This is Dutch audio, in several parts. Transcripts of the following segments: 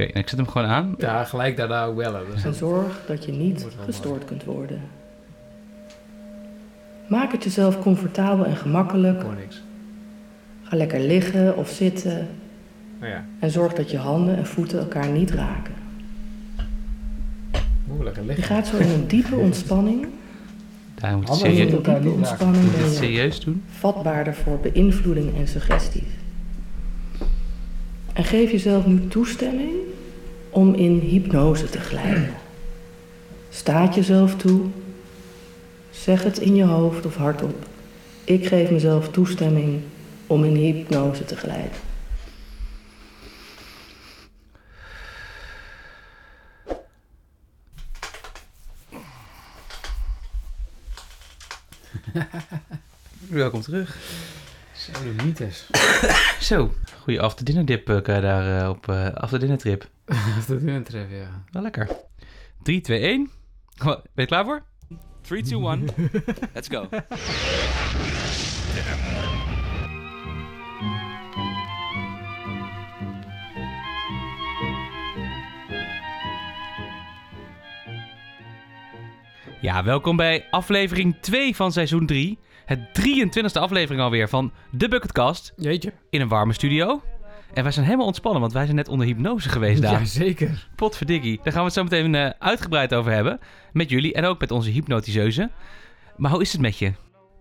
Oké, en ik zet hem gewoon aan. Ja, gelijk daarna ook bellen. Dus En zorg dat je niet gestoord kunt worden. Maak het jezelf comfortabel en gemakkelijk. hoor niks. Ga lekker liggen of zitten Nou ja, en zorg dat je handen en voeten elkaar niet raken. hoe lekker Je liggen. gaat zo in een diepe ontspanning. Daar moet je serieus, ontspanning moet je serieus doen. vatbaarder voor beïnvloeding en suggesties. En geef jezelf nu toestemming om in hypnose te glijden. Staat jezelf toe. Zeg het in je hoofd of hardop. Ik geef mezelf toestemming om in hypnose te glijden. Welkom terug. Mythes. Zo, goede after dinner dip kan je daar eh, op eh after dinner trip. tref, ja. Wel lekker. 3, 2, 1. Ben je klaar voor? 3, 2, 1. Let's go. Ja, welkom bij aflevering 2 van seizoen 3. Het 23e aflevering alweer van The Bucketcast Jeetje. in een warme studio. En wij zijn helemaal ontspannen, want wij zijn net onder hypnose geweest, Daan. Ja, zeker. Potverdikkie. Daar gaan we het zo meteen eh, uitgebreid over hebben. Met jullie en ook met onze hypnotiseuse. Maar hoe is het met je?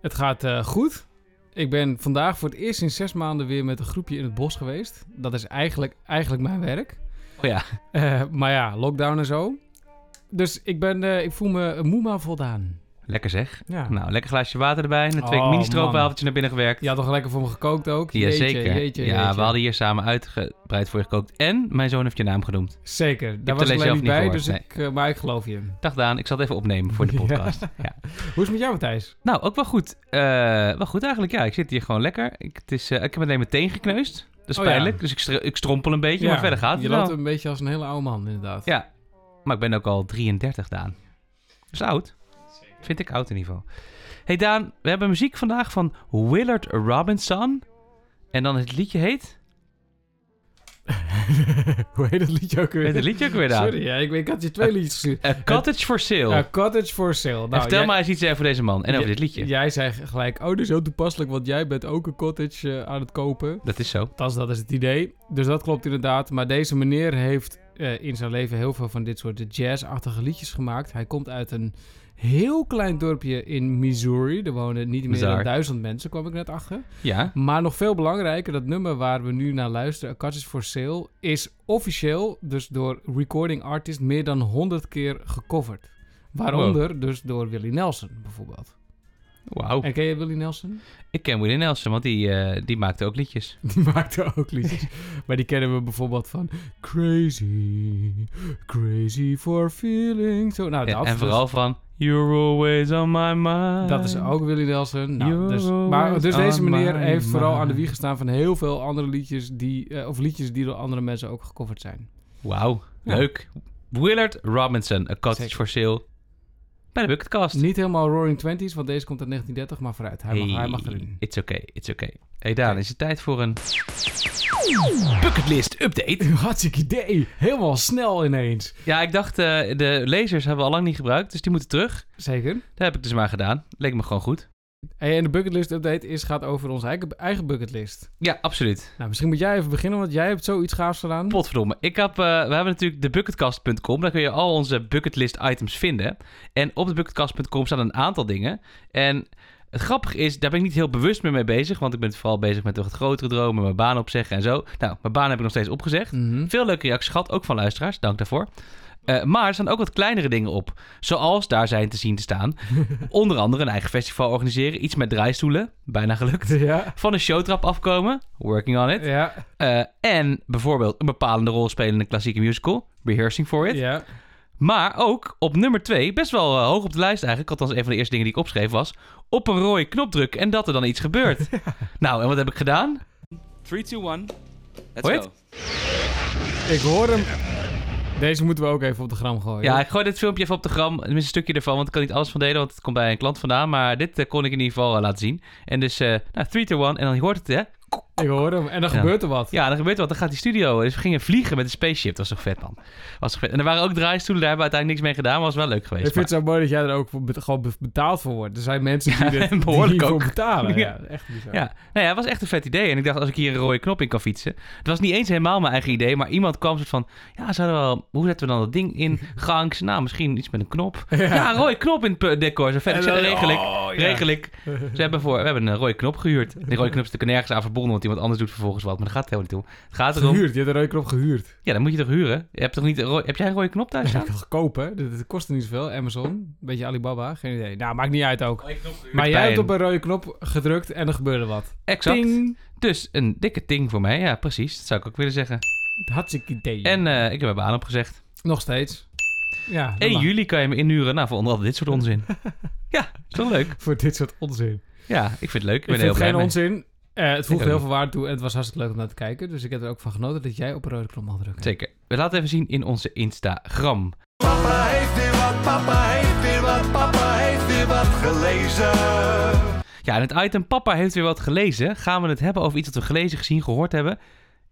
Het gaat eh, goed. Ik ben vandaag voor het eerst in zes maanden weer met een groepje in het bos geweest. Dat is eigenlijk, eigenlijk mijn werk. Oh ja, Eh, maar ja, lockdown en zo. Dus ik, ben, ik voel me moe maar voldaan. Lekker zeg. Ja. Nou, lekker glaasje water erbij. En twee Oh, mini-stroopwafeltjes naar binnen gewerkt. Je had toch lekker voor me gekookt ook? Jeetje, Jazeker. Jeetje, ja, jeetje. we hadden hier samen uitgebreid voor je gekookt. En mijn zoon heeft je naam genoemd. Zeker. Daar was ik niet bij, dus ik, eh, maar ik geloof je. Dag Daan, ik zal het even opnemen voor de Ja. podcast. ja. Hoe is het met jou, Matthijs? Nou, ook wel goed. Eh, wel goed eigenlijk, ja. Ik zit hier gewoon lekker. Ik, het is, eh, ik heb alleen meteen gekneusd. Dat is Oh ja. pijnlijk, dus ik, str- ik strompel een beetje, maar verder gaat het Je loopt een beetje als een hele oude man, inderdaad. Ja, maar ik ben ook al 33, Daan. Dat is oud. Vind ik oud in ieder geval. Hey Daan, we hebben muziek vandaag van Willard Robinson. En dan het liedje heet... Hoe heet het liedje ook weer? Weet het liedje ook weer, Daan? Sorry, ja, ik, ik had je twee liedjes gestuurd. A Cottage for Sale. A Cottage for Sale. En Nou, vertel jij- maar eens iets over deze man en over dit liedje. Jij zei gelijk, oh, dit is heel toepasselijk, want jij bent ook een cottage eh, aan het kopen. Dat is zo. Althans, dat is het idee. Dus dat klopt inderdaad. Maar deze meneer heeft eh, in zijn leven heel veel van dit soort jazz-achtige liedjes gemaakt. Hij komt uit een heel klein dorpje in Missouri. Er wonen niet meer dan duizend mensen, kwam ik net achter. Ja. Maar nog veel belangrijker, dat nummer waar we nu naar luisteren, A Cottage for Sale, is officieel, dus door recording artist, meer dan 100 keer gecoverd. Waaronder dus door Willie Nelson bijvoorbeeld. Wauw. En ken je Willie Nelson? Ik ken Willie Nelson, want die, eh, die maakte ook liedjes. Die maakte ook liedjes. maar die kennen we bijvoorbeeld van Crazy, Crazy for Feeling. Zo, nou, En, en dus- vooral van You're always on my mind. dat is ook Willie Nelson. Nou, dus, maar dus deze meneer heeft vooral aan de wieg gestaan van heel veel andere liedjes die, eh, of liedjes die door andere mensen ook gecoverd zijn. Wauw, Ja. leuk. Willard Robinson, A Cottage Zeker. for Sale. Bij de Bucketcast. Niet helemaal Roaring Twenties, want deze komt uit 1930, maar vooruit. Hij, mag, hij mag erin. It's okay, it's okay. Hey Daan, is het tijd voor een bucketlist update? Hartstikke idee. Helemaal snel ineens. Ja, ik dacht, eh, de lasers hebben we al lang niet gebruikt, dus die moeten terug. Zeker. Dat heb ik dus maar gedaan. Leek me gewoon goed. Hey, en de bucketlist update is, gaat over onze eigen, eigen bucketlist. Ja, absoluut. Nou, misschien moet jij even beginnen, want jij hebt zoiets gaafs gedaan. Potverdomme. Ik heb, eh, we hebben natuurlijk de bucketkast.com. Daar kun je al onze bucketlist items vinden. En op de bucketkast.com staan een aantal dingen. En het grappige is, daar ben ik niet heel bewust meer mee bezig. Want ik ben vooral bezig met wat grotere dromen, mijn baan opzeggen en zo. Nou, mijn baan heb ik nog steeds opgezegd. Mhm. Veel leuke reacties gehad, ook van luisteraars. Dank daarvoor. Eh, maar er staan ook wat kleinere dingen op. Zoals daar zijn te zien te staan. Onder andere een eigen festival organiseren. Iets met draaistoelen. Bijna gelukt. Ja. Van een showtrap afkomen. Working on it. Ja. Eh, en bijvoorbeeld een bepalende rol spelen in een klassieke musical. Rehearsing for it. Ja. Maar ook op nummer 2, best wel eh, hoog op de lijst eigenlijk. Althans, een van de eerste dingen die ik opschreef was... op een rode knop drukken en dat er dan iets gebeurt. Nou, en wat heb ik gedaan? 3, 2, 1. Let's Hoor go. Ik hoor hem. Deze moeten we ook even op de gram gooien. Ja, ik gooi dit filmpje even op de gram. Tenminste, een stukje ervan, want ik kan niet alles van delen, want het komt bij een klant vandaan. Maar dit eh, kon ik in ieder geval eh, laten zien. En dus, eh nou, 3, 2, 1. En dan hoort het, hè? Ik hoor hem. En dan Ja. gebeurt er wat. Ja, dan gebeurt er wat. Dan gaat die studio. Dus we gingen vliegen met een spaceship. Dat was toch vet, man. Was toch vet. En er waren ook draaistoelen. Daar hebben we uiteindelijk niks mee gedaan. Maar was wel leuk Ik geweest. vind het zo mooi dat jij er ook voor gewoon be- betaald voor wordt. Er zijn mensen die, Ja, dit, en die behoorlijk ook. betalen. Ja. Ja, echt bizar. Ja, nou ja, het was echt een vet idee. En ik dacht, als ik hier een rode knop in kan fietsen. Het was niet eens helemaal mijn eigen idee. Maar iemand kwam soort van... Ja, zouden we wel... Hoe zetten we dan dat ding in gang? Ik Nou, misschien iets met een knop. Ja, een rode knop in het decor. Zo vet. Ik zei, ik. Regel ik. Ze hebben voor, we hebben een rode knop gehuurd. Die rode knop is natuurlijk nergens aan verbonden, want iemand anders doet vervolgens wat. Maar dat gaat helemaal niet toe. Het gaat erom... Gehuurd. Je hebt een rode knop gehuurd. Ja, dan moet je toch huren? Je hebt toch niet Heb jij een rode knop thuis Ja, staan? ik ga kopen. Dit, dit kost niet zoveel. Amazon. Een beetje Alibaba. Geen idee. Nou, maakt niet uit ook. Maar jij hebt op een rode knop gedrukt en er gebeurde wat. Exact. Ting. Dus een dikke ting voor mij. Ja, precies. Dat zou ik ook willen zeggen. Hartstikke idee. En eh, ik heb mijn baan opgezegd. Nog steeds. Ja. 1 dan- juli kan je me inhuren. Nou, voor onder andere dit soort onzin. ja, is toch leuk? Voor dit soort onzin. Ja, ik vind het leuk. Ik ben Ik er heel vind het blij geen mee. onzin. Eh, het ook heel niet. veel waarde toe en het was hartstikke leuk om naar te kijken. Dus ik heb er ook van genoten dat jij op een rode knop mag drukken. Zeker. We laten even zien in onze Instagram. Papa heeft weer wat, papa heeft weer wat, papa heeft weer wat gelezen. Ja, en het item Papa heeft weer wat gelezen. Gaan we het hebben over iets wat we gelezen, gezien, gehoord hebben.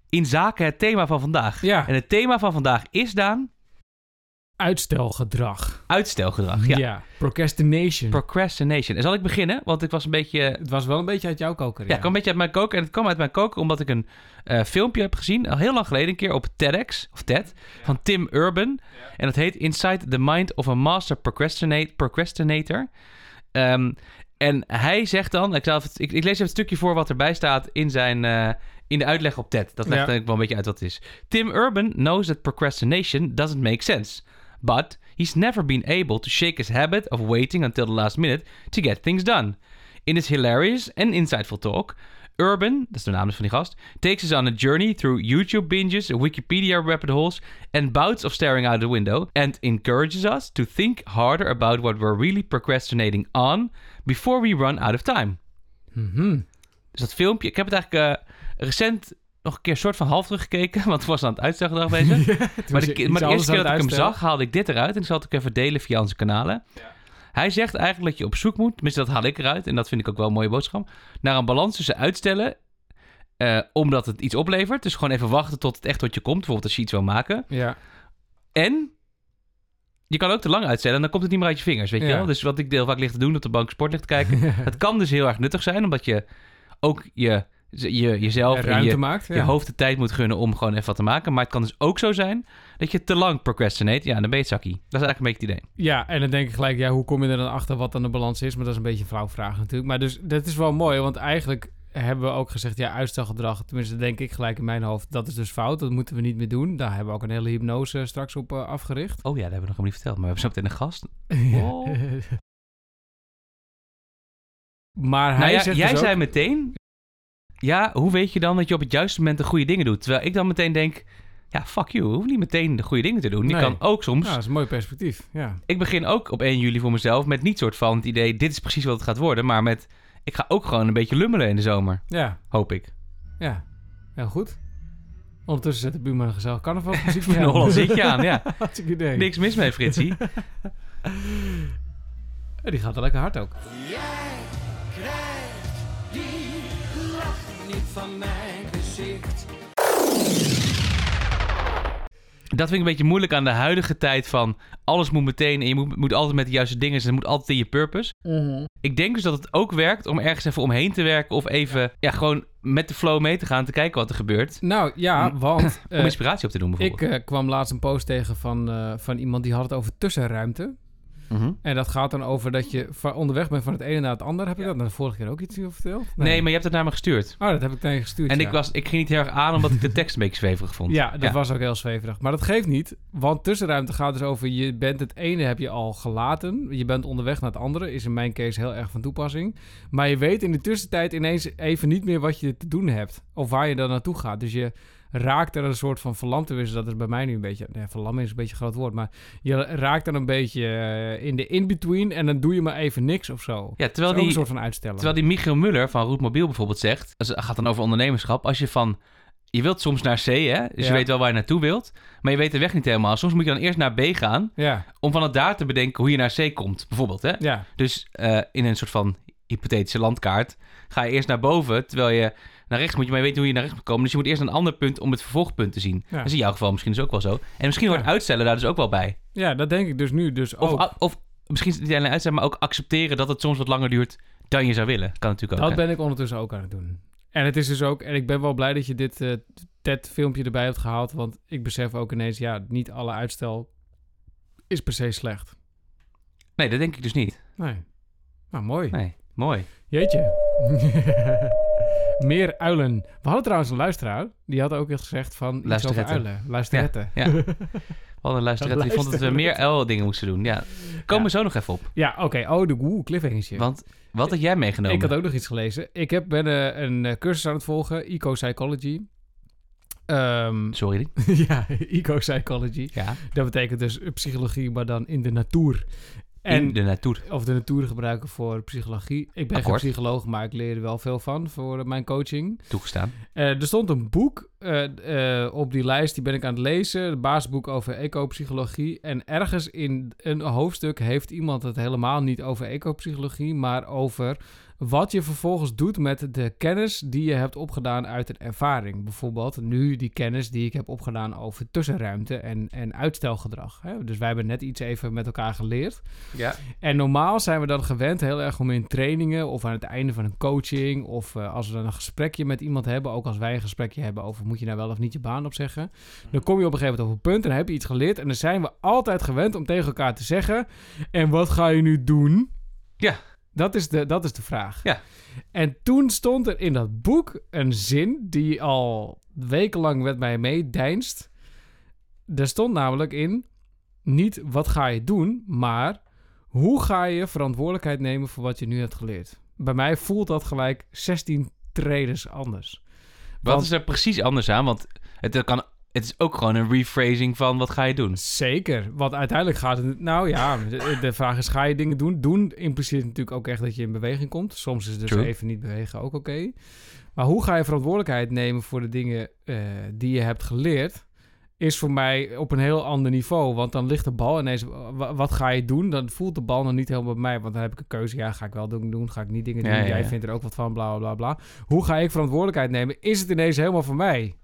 In zaken het thema van vandaag. Ja. En het thema van vandaag is, Daan, Uitstelgedrag. uitstelgedrag. Ja. Ja. Procrastination. Procrastination. En zal ik beginnen? Want ik was een beetje... het was wel een beetje uit jouw koker. Ja, het kwam een beetje uit mijn koken. En het kwam uit mijn koken omdat ik een eh, filmpje heb gezien. Al heel lang geleden een keer op TEDx. Of TED. Van Tim Urban. En dat heet Inside the Mind of a Master Procrastinate, Procrastinator. Ehm, en hij zegt dan... Ik, zal even, ik, ik lees even het stukje voor wat erbij staat in, zijn, eh, in de uitleg op TED. Dat legt Ja. eigenlijk wel een beetje uit wat het is. Tim Urban knows that procrastination doesn't make sense. But he's never been able to shake his habit of waiting until the last minute to get things done. In his hilarious and insightful talk, Urban, dat is de naam dus van die gast, takes us on a journey through YouTube binges, Wikipedia rabbit holes, and bouts of staring out the window, and encourages us to think harder about what we're really procrastinating on before we run out of time. Mhm. Dus dat filmpje, ik heb het eigenlijk eh, recent nog een keer soort van half teruggekeken, want ik was aan het uitstelgedrag bezig. Toen Maar de, maar de eerste keer dat ik hem zag, haalde ik dit eruit. En ik zal het ook even delen via onze kanalen. Hij zegt eigenlijk dat je op zoek moet, tenminste dat haal ik eruit. En dat vind ik ook wel een mooie boodschap. Naar een balans tussen uitstellen, eh, omdat het iets oplevert. Dus gewoon even wachten tot het echt tot je komt. Bijvoorbeeld als je iets wil maken. Ja. En je kan ook te lang uitstellen en dan komt het niet meer uit je vingers, weet je Ja. wel. Dus wat ik heel vaak ligt te doen, op de bank sport ligt te kijken. het kan dus heel erg nuttig zijn, omdat je ook je, je, jezelf en je, maakt. je hoofd de tijd moet gunnen om gewoon even wat te maken. Maar het kan dus ook zo zijn dat je te lang procrastinate. Ja, dan ben je het zakkie. Dat is eigenlijk een beetje het idee. Ja, en dan denk ik gelijk, ja, hoe kom je er dan achter wat dan de balans is? Maar dat is een beetje een flauw vraag natuurlijk. Maar dus, dat is wel mooi, want eigenlijk hebben we ook gezegd, ja, uitstelgedrag, tenminste denk ik gelijk in mijn hoofd, dat is dus fout. Dat moeten we niet meer doen. Daar hebben we ook een hele hypnose straks op eh, afgericht. Oh ja, dat hebben we nog helemaal niet verteld. Maar we hebben zo meteen een gast. Oh. maar hij nou ja, zegt jij dus zei meteen... Ja, hoe weet je dan dat je op het juiste moment de goede dingen doet? Terwijl ik dan meteen denk... Ja, fuck you. Je hoeft niet meteen de goede dingen te doen. Je Nee. kan ook soms... Ja, dat is een mooi perspectief, ja. Ik begin ook op 1 juli voor mezelf met niet soort van het idee... Dit is precies wat het gaat worden. Maar met... Ik ga ook gewoon een beetje lummelen in de zomer. Ja, Hoop ik. ja. Heel goed. Ondertussen zet de buurman een gezellig carnavalsmuziek Een Holland zitje aan, ja. Hartstikke idee. Niks mis mee, Fritsie. Die gaat wel lekker hard ook. Dat vind ik een beetje moeilijk aan de huidige tijd van... Alles moet meteen en je moet, moet altijd met de juiste dingen zijn. Het moet altijd in je purpose. Ik denk dus dat het ook werkt om ergens even omheen te werken... of even ja, gewoon met de flow mee te gaan... te kijken wat er gebeurt. Nou ja, want Om eh, inspiratie op te doen bijvoorbeeld. ik eh, kwam laatst een post tegen van, eh, van iemand die had het over tussenruimte. Mhm. En dat gaat dan over dat je onderweg bent van het ene naar het andere. Heb je dat de vorige keer ook iets over verteld? Nee. maar je hebt het naar me gestuurd. Oh, dat heb ik tegen je gestuurd. En ja. ik, was, ik ging niet heel erg aan omdat ik de tekst een beetje zweverig vond. Ja, dat was ook heel zweverig. Maar dat geeft niet, want tussenruimte gaat dus over... je bent het ene heb je al gelaten, je bent onderweg naar het andere. Is in mijn case heel erg van toepassing. Maar je weet in de tussentijd ineens even niet meer wat je te doen hebt. Of waar je dan naartoe gaat. Dus je raakt er een soort van verlamd Dat is bij mij nu een beetje... Nee, verlammen is een beetje een groot woord. Maar je raakt dan een beetje eh, in de in-between... en dan doe je maar even niks of zo. Ja, terwijl die, een soort van uitstellen. terwijl die Michiel Muller van Roetmobiel bijvoorbeeld zegt... Het gaat dan over ondernemerschap. Als je van... Je wilt soms naar C, hè? Dus Ja. je weet wel waar je naartoe wilt. Maar je weet de weg niet helemaal. Soms moet je dan eerst naar B gaan... Ja, om vanuit daar te bedenken hoe je naar C komt, bijvoorbeeld, hè? ja. Dus eh, in een soort van hypothetische landkaart, ga je eerst naar boven, terwijl je naar rechts moet je maar weten hoe je naar rechts moet komen. Dus je moet eerst een ander punt om het vervolgpunt te zien. Ja. Dat is in jouw geval misschien dus ook wel zo. En misschien Ja. uitstellen daar dus ook wel bij. Ja, dat denk ik dus nu dus Of, ook. of misschien niet alleen uitstellen, maar ook accepteren dat het soms wat langer duurt dan je zou willen. Kan natuurlijk ook. Dat ben ik ondertussen ook aan het doen. En het is dus ook, en ik ben wel blij dat je dit eh TED-filmpje erbij hebt gehaald, want ik besef ook ineens, ja, niet alle uitstel is per se slecht. Nee, dat denk ik dus niet. Nee. Nou, mooi. Nee, mooi. Jeetje. Meer uilen. We hadden trouwens een luisteraar, die had ook eens gezegd van iets over uilen. Luisterette. Ja. We hadden een luisteraar die vond dat we meer uil-dingen moesten doen. Ja, komen we zo nog even op. Ja, oké. Oh, de woe, cliffhangertje. Want wat had jij meegenomen? Ik had ook nog iets gelezen. Ik heb, ben eh, een eh, cursus aan het volgen, Eco-Psychology. Ehm, Sorry. ja, Eco-Psychology. Ja, Dat betekent dus psychologie, maar dan in de natuur. En, in de natuur. Of de natuur gebruiken voor psychologie. Ik ben Akkoord. geen psycholoog, maar ik leer er wel veel van voor mijn coaching. Toegestaan. Eh, er stond een boek eh, eh, op die lijst, die ben ik aan het lezen. Het basisboek over ecopsychologie. En ergens in een hoofdstuk heeft iemand het helemaal niet over ecopsychologie, maar over wat je vervolgens doet met de kennis die je hebt opgedaan uit een ervaring. Bijvoorbeeld nu die kennis die ik heb opgedaan over tussenruimte en, en uitstelgedrag. Hè? Dus wij hebben net iets even met elkaar geleerd. Ja. En normaal zijn we dan gewend heel erg om in trainingen of aan het einde van een coaching of eh, als we dan een gesprekje met iemand hebben, ook als wij een gesprekje hebben over moet je nou wel of niet je baan opzeggen, dan kom je op een gegeven moment op een punt en dan heb je iets geleerd en dan zijn we altijd gewend om tegen elkaar te zeggen en wat ga je nu doen? Ja. Dat is de, dat is de vraag. Ja. En toen stond er in dat boek een zin die al wekenlang met mij meedeinst. Er stond namelijk in, niet wat ga je doen, maar hoe ga je verantwoordelijkheid nemen voor wat je nu hebt geleerd? Bij mij voelt dat gelijk 16 traders anders. Wat Want- is er precies anders aan? Want het, kan, het is ook gewoon een rephrasing van wat ga je doen? Zeker, want uiteindelijk gaat het... Nou ja, de, de vraag is, ga je dingen doen? Doen impliceert natuurlijk ook echt dat je in beweging komt. Soms is dus True. even niet bewegen ook oké. Maar hoe ga je verantwoordelijkheid nemen voor de dingen eh, die je hebt geleerd... is voor mij op een heel ander niveau. Want dan ligt de bal ineens... wa- Wat ga je doen? Dan voelt de bal nog niet helemaal bij mij. Want dan heb ik een keuze. Ja, ga ik wel dingen doen? Ga ik niet dingen doen? Ja, ja, Jij vindt er ook wat van, bla, bla, bla. Hoe ga ik verantwoordelijkheid nemen? Is het ineens helemaal van mij?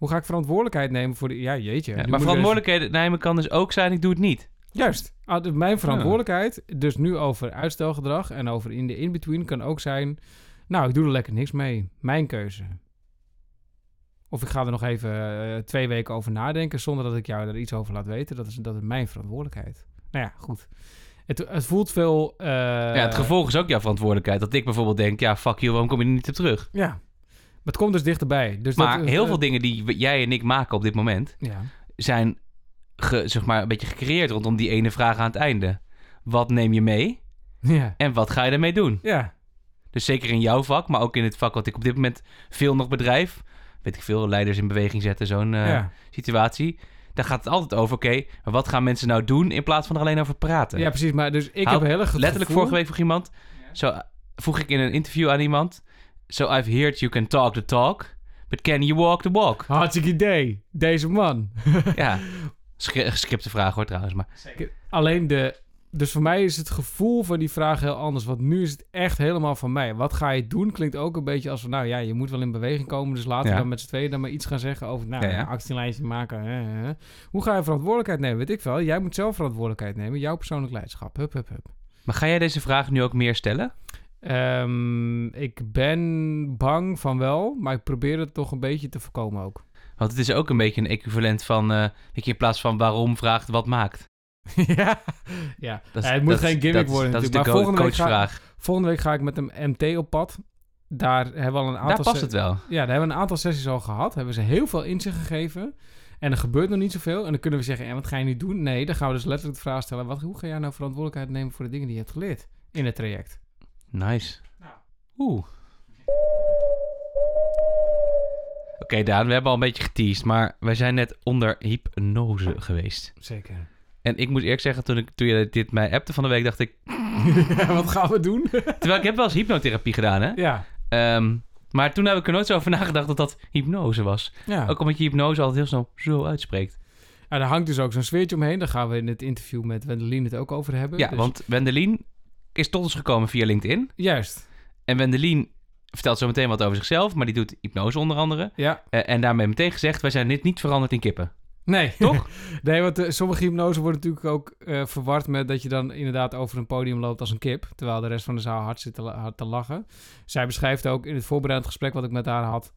Hoe ga ik verantwoordelijkheid nemen voor de... Ja, jeetje. Ja, maar ik verantwoordelijkheid nemen kan dus ook zijn, ik doe het niet. Juist. Ah, dus Mijn verantwoordelijkheid, dus nu over uitstelgedrag en over in de in-between, kan ook zijn... Nou, ik doe er lekker niks mee. Mijn keuze. Of ik ga er nog even eh, twee weken over nadenken zonder dat ik jou er iets over laat weten. Dat is, dat is mijn verantwoordelijkheid. Nou ja, goed. Het, het voelt veel... eh, ja, het gevolg is ook jouw verantwoordelijkheid. Dat ik bijvoorbeeld denk, ja, fuck you, waarom kom je er niet op terug? Ja. Maar het komt dus dichterbij. Dus Maar dat, heel eh, veel dingen die jij en ik maken op dit moment... Ja. zijn ge- zeg maar een beetje gecreëerd rondom die ene vraag aan het einde. Wat neem je mee Ja. en wat ga je ermee doen? Ja. Dus zeker in jouw vak, maar ook in het vak wat ik op dit moment veel nog bedrijf. Weet ik veel, leiders in beweging zetten, zo'n eh, ja. situatie. Daar gaat het altijd over, oké, maar wat gaan mensen nou doen in plaats van er alleen over praten? ja, precies. Maar dus ik heb heel erg Letterlijk gevoel- vorige week vroeg iemand, zo eh, vroeg ik in een interview aan iemand, so I've heard you can talk the talk, but can you walk the walk? Hartstikke idee. Deze man. ja, gescripte vraag hoor trouwens, maar Alleen de. Dus voor mij is het gevoel van die vraag heel anders. Want nu is het echt helemaal van mij. Wat ga je doen? Klinkt ook een beetje als van. Nou ja, je moet wel in beweging komen. Dus laten Ja. we dan met z'n tweeën dan maar iets gaan zeggen over. Nou, Ja, ja. een actielijstje maken. hè, hè. Hoe ga je verantwoordelijkheid nemen? Weet ik wel. Jij moet zelf verantwoordelijkheid nemen. Jouw persoonlijk leiderschap. Hup, hup, hup. Maar ga jij deze vraag nu ook meer stellen? Ehm, ik ben bang van wel. Maar ik probeer het toch een beetje te voorkomen ook. Want het is ook een beetje een equivalent van... dat je in plaats van waarom vraagt wat maakt. ja, ja. Dat is- Ja, het moet dat geen gimmick dat worden Dat is de Maar volgende week ga- coachvraag. Volgende week ga ik met een MT op pad. Daar hebben we al een aantal... Daar past het wel. Ja, daar hebben we een aantal sessies al gehad. Hebben ze heel veel inzicht gegeven. En er gebeurt nog niet zoveel. En dan kunnen we zeggen, en wat ga je nu doen? Nee, dan gaan we dus letterlijk de vraag stellen... Wat, hoe ga jij nou verantwoordelijkheid nemen voor de dingen die je hebt geleerd in het traject? Nice. Oeh. Oké Daan, we hebben al een beetje geteased, maar wij zijn net onder hypnose geweest. Zeker. En ik moet eerlijk zeggen, toen, ik, toen je dit mij appte van de week, dacht ik... wat gaan we doen? Terwijl ik heb wel eens hypnotherapie gedaan, hè? ja. Ehm, maar toen heb ik er nooit zo over nagedacht dat dat hypnose was. Ja. Ook omdat je hypnose altijd heel snel zo uitspreekt. ja, daar hangt dus ook zo'n sfeertje omheen. Daar gaan we in het interview met Wendelin het ook over hebben. Ja, Dus- want Wendelin is tot ons gekomen via LinkedIn. Juist. En Wendelin vertelt zo meteen wat over zichzelf, maar die doet hypnose onder andere. Ja. Eh, en daarmee meteen gezegd, wij zijn dit niet veranderd in kippen. Nee. Toch? nee, want eh, sommige hypnose worden natuurlijk ook eh, verward met dat je dan inderdaad over een podium loopt als een kip. Terwijl de rest van de zaal hard zit te, hard te lachen. Zij beschrijft ook in het voorbereidend gesprek wat ik met haar had,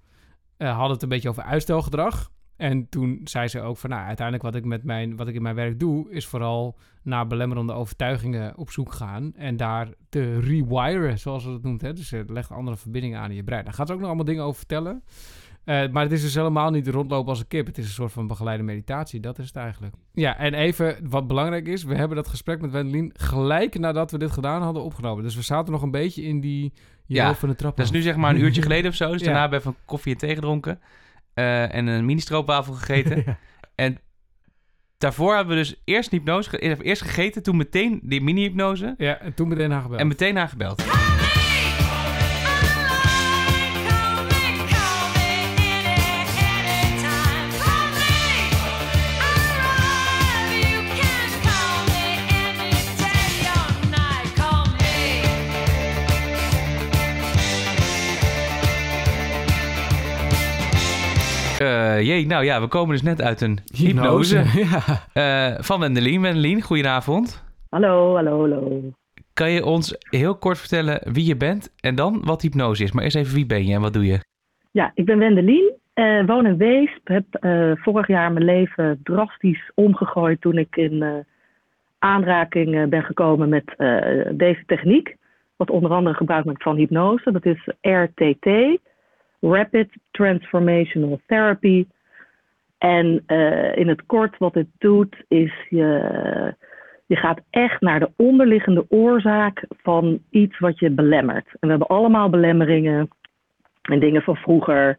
had het een beetje over uitstelgedrag. En toen zei ze ook van, nou, uiteindelijk wat ik, met mijn, wat ik in mijn werk doe, is vooral naar belemmerende overtuigingen op zoek gaan. En daar te rewiren, zoals ze dat noemt. Hè? Dus ze legt andere verbindingen aan in je brein. Daar gaat ze ook nog allemaal dingen over vertellen. Eh, maar het is dus helemaal niet rondlopen als een kip. Het is een soort van begeleide meditatie. Dat is het eigenlijk. Ja, en even wat belangrijk is. We hebben dat gesprek met Wendelin gelijk nadat we dit gedaan hadden opgenomen. Dus we zaten nog een beetje in die Ja, ja, van de trap. Dat is nu zeg maar een uurtje geleden of zo. Dus Ja. daarna hebben we even koffie en thee gedronken. Eh, en een mini-stroopwafel gegeten. Ja. En daarvoor hebben we dus eerst hypnose, ge- eerst gegeten, toen meteen die mini-hypnose. Ja, en toen meteen haar gebeld. En meteen haar gebeld. Eh, jee, nou ja, we komen dus net uit een hypnose, ja. eh, van Wendelin. Wendelin, goedenavond. Hallo, hallo, hallo. Kan je ons heel kort vertellen wie je bent en dan wat hypnose is? Maar eerst even wie ben je en wat doe je? Ja, ik ben Wendelin, eh, woon in Weesp. Heb eh, vorig jaar mijn leven drastisch omgegooid toen ik in eh, aanraking eh, ben gekomen met eh, deze techniek. Wat onder andere gebruikt wordt van hypnose. Dat is RTT, Rapid Transformational Therapy. En eh, in het kort wat het doet is je, je gaat echt naar de onderliggende oorzaak van iets wat je belemmert. En we hebben allemaal belemmeringen en dingen van vroeger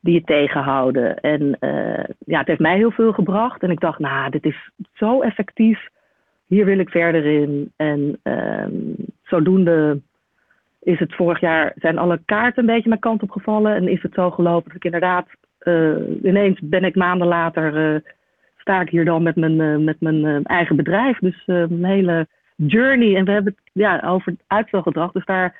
die je tegenhouden. En eh, ja, het heeft mij heel veel gebracht. En ik dacht, nou, dit is zo effectief. Hier wil ik verder in. En ehm, zodoende is het vorig jaar, zijn alle kaarten een beetje mijn kant op gevallen. En is het zo gelopen dat ik inderdaad, eh, ineens ben ik maanden later, eh, sta ik hier dan met mijn, eh, met mijn eigen bedrijf. Dus een hele journey. En we hebben het ja, over uitstelgedrag. Dus daar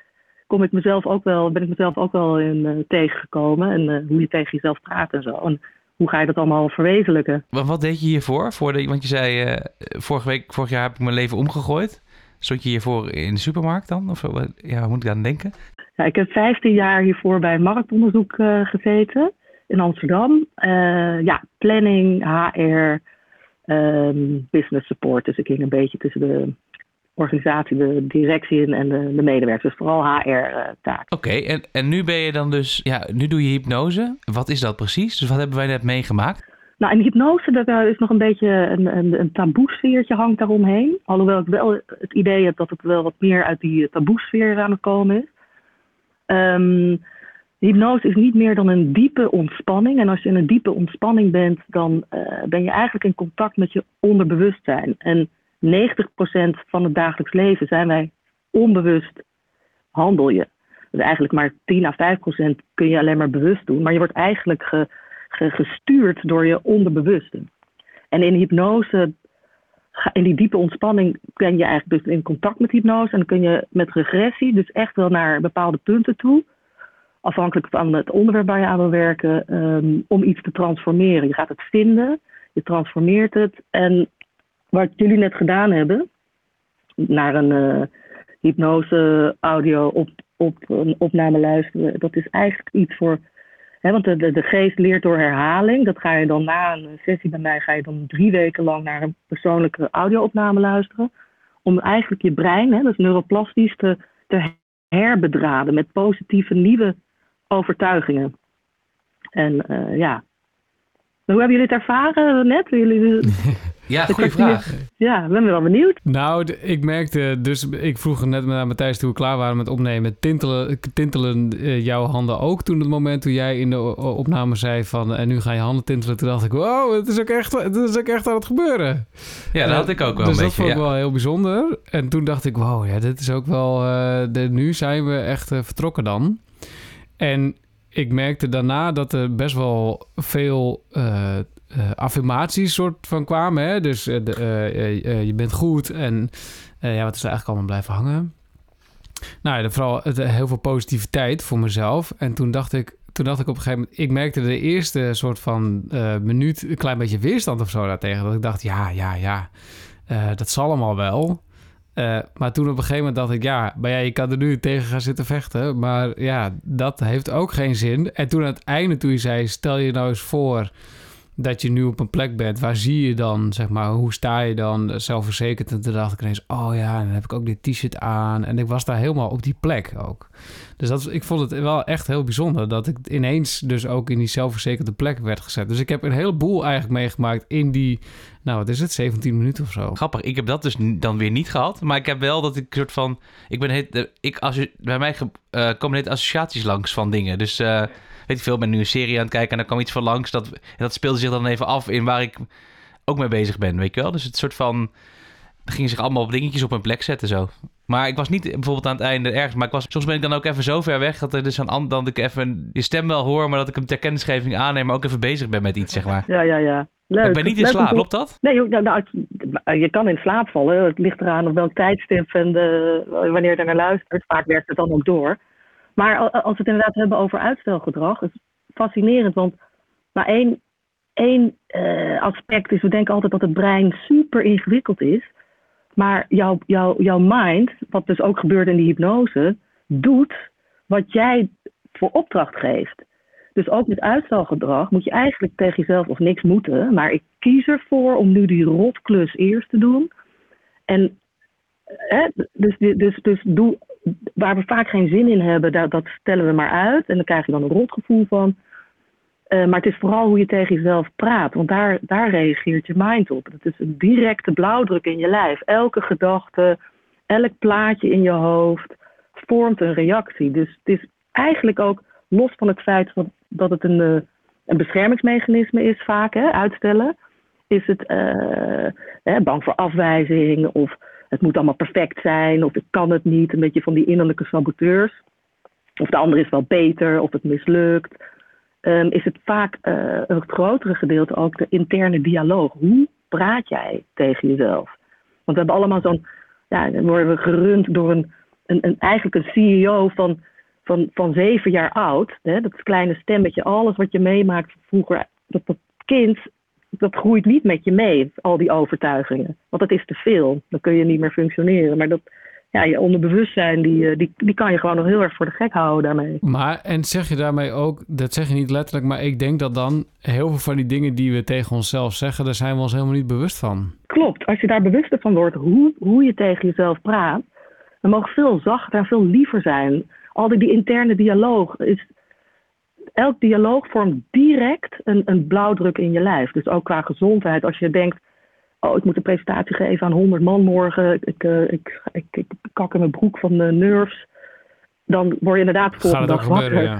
kom ik mezelf ook wel, ben ik mezelf ook wel in tegengekomen. En hoe je tegen jezelf praat en zo. En hoe ga je dat allemaal verwezenlijken? Wat, deed je hiervoor? Voor want je zei, vorige week, vorig jaar heb ik mijn leven omgegooid. Stond je hiervoor in de supermarkt dan? Of wat- ja, moet ik aan denken? Ja, ik heb 15 jaar hiervoor bij marktonderzoek eh, gezeten in Amsterdam. Eh, ja, planning, HR, ehm, business support. Dus ik ging een beetje tussen de organisatie, de directie in en de, de medewerkers. Dus vooral HR-taken. Oké, en, en nu ben je dan dus, ja, nu doe je hypnose. Wat is dat precies? Dus wat hebben wij net meegemaakt? Nou, in hypnose eh, is nog een beetje een, een, een taboesfeertje hangt daaromheen. Alhoewel ik wel het idee heb dat het wel wat meer uit die taboesfeer aan het komen is. Ehm, hypnose is niet meer dan een diepe ontspanning. En als je in een diepe ontspanning bent, dan eh, ben je eigenlijk in contact met je onderbewustzijn. En 90% van het dagelijks leven zijn wij onbewust handel je. Dus eigenlijk maar 10 à 5% kun je alleen maar bewust doen. Maar je wordt eigenlijk ge, ge- gestuurd door je onderbewuste. En in hypnose, in die diepe ontspanning, ben je eigenlijk dus in contact met hypnose. En dan kun je met regressie dus echt wel naar bepaalde punten toe. Afhankelijk van het onderwerp waar je aan wil werken, ehm, om iets te transformeren. Je gaat het vinden, je transformeert het. En wat jullie net gedaan hebben, naar een eh, hypnose audio op, op een opname luisteren, dat is eigenlijk iets voor. Want de, de, de geest leert door herhaling. Dat ga je dan na een sessie bij mij, ga je dan drie weken lang naar een persoonlijke audio-opname luisteren. Om eigenlijk je brein, hè, dat is neuroplastisch, te, te herbedraden met positieve nieuwe overtuigingen. En eh, ja. Hoe hebben jullie het ervaren net? Jullie, Ja, goede vraag. ja, ik ben wel benieuwd. Nou, ik merkte, dus ik vroeg net aan Matthijs toen we klaar waren met opnemen, tintelen, tintelen eh, jouw handen ook toen het moment toen jij in de opname zei van en nu gaan je handen tintelen, toen dacht ik, wow, het is ook echt, het is ook echt aan het gebeuren. Ja, dat had ik ook wel dus een dat beetje. vond ik ja. wel heel bijzonder. En toen dacht ik, wow, ja, dit is ook wel, eh, de, nu zijn we echt eh, vertrokken dan. En ik merkte daarna dat er best wel veel eh, eh, affirmaties soort van kwamen. Hè? Dus eh, je bent goed en ja, wat is er eigenlijk allemaal blijven hangen? Nou ja, vooral heel veel positiviteit voor mezelf. En toen dacht ik, toen dacht ik op een gegeven moment, ik merkte de eerste soort van minuut een klein beetje weerstand of zo daartegen. Dat ik dacht, ja, ja, ja, dat zal allemaal wel. Eh, maar toen op een gegeven moment dacht ik, ja, maar ja, je kan er nu tegen gaan zitten vechten. Maar ja, dat heeft ook geen zin. En toen aan het einde, toen je zei, stel je nou eens voor dat je nu op een plek bent, waar zie je dan, zeg maar, hoe sta je dan zelfverzekerd? En toen dacht ik ineens, oh ja, dan heb ik ook dit t-shirt aan. En ik was daar helemaal op die plek ook. Dus dat, ik vond het wel echt heel bijzonder dat ik ineens dus ook in die zelfverzekerde plek werd gezet. Dus ik heb een heleboel eigenlijk meegemaakt in die, nou wat is het, 17 minuten of zo. Grappig, ik heb dat dus dan weer niet gehad. Maar ik heb wel dat ik soort van... Ik ben het, eh, ik, als, bij mij eh, komen net associaties langs van dingen. Dus eh, weet ik veel, ben nu een serie aan het kijken... en dan kwam iets van langs. Dat, dat speelde zich dan even af in waar ik ook mee bezig ben, weet je wel? Dus het soort van... Dan gingen zich allemaal dingetjes op hun plek zetten zo. Maar ik was niet bijvoorbeeld aan het einde ergens. Maar ik was, soms ben ik dan ook even zo ver weg... dat er dus een ander, dat ik even je stem wel hoor... maar dat ik hem ter kennisgeving aanneem... maar ook even bezig ben met iets, zeg maar. Ja, ja, ja. Leuk. ik ben niet in slaap, klopt dat? Nee, nou, nou, je kan in slaap vallen. Het ligt eraan op welk tijdstip en de, wanneer je er naar luistert. Vaak werkt het dan ook door. Maar al- als we het inderdaad hebben over uitstelgedrag, is fascinerend. Want maar één, één eh, aspect is, we denken altijd dat het brein super ingewikkeld is. Maar jouw, jouw, jouw mind, wat dus ook gebeurt in die hypnose, doet wat jij voor opdracht geeft. Dus ook met uitstelgedrag moet je eigenlijk tegen jezelf of niks moeten. Maar ik kies ervoor om nu die rotklus eerst te doen. En hè, dus, dus, dus doe, waar we vaak geen zin in hebben, dat, dat stellen we maar uit. En dan krijg je dan een rotgevoel van. Eh, maar het is vooral hoe je tegen jezelf praat. Want daar, daar reageert je mind op. Het is een directe blauwdruk in je lijf. Elke gedachte, elk plaatje in je hoofd vormt een reactie. Dus het is eigenlijk ook los van het feit dat, dat het een, eh, een beschermingsmechanisme is, vaak, hè, uitstellen, is het eh, hè, bang voor afwijzing of het moet allemaal perfect zijn of ik kan het niet, een beetje van die innerlijke saboteurs. Of de ander is wel beter of het mislukt. Ehm, is het vaak eh, een grotere gedeelte ook de interne dialoog. Hoe praat jij tegen jezelf? Want we hebben allemaal zo'n, ja, dan worden we gerund door een, een, een eigenlijk een CEO van, van, van zeven jaar oud. Hè, dat kleine stemmetje, alles wat je meemaakt vroeger, dat, dat kind, dat groeit niet met je mee, al die overtuigingen. Want dat is te veel. Dan kun je niet meer functioneren. Maar dat, ja, je onderbewustzijn, die, eh, die, die kan je gewoon nog heel erg voor de gek houden daarmee. Maar, en zeg je daarmee ook, dat zeg je niet letterlijk, maar ik denk dat dan heel veel van die dingen die we tegen onszelf zeggen, daar zijn we ons helemaal niet bewust van. Klopt, als je daar bewuster van wordt hoe, hoe je tegen jezelf praat, dan mag veel zachter en veel liever zijn. Al die, die interne dialoog is. Elk dialoog vormt direct een, een blauwdruk in je lijf. Dus ook qua gezondheid. Als je denkt, oh, ik moet een presentatie geven aan 100 man morgen. Ik, eh, ik, ik, ik, kak in mijn broek van de nerves. Dan word je inderdaad volgende dag wakker. ja.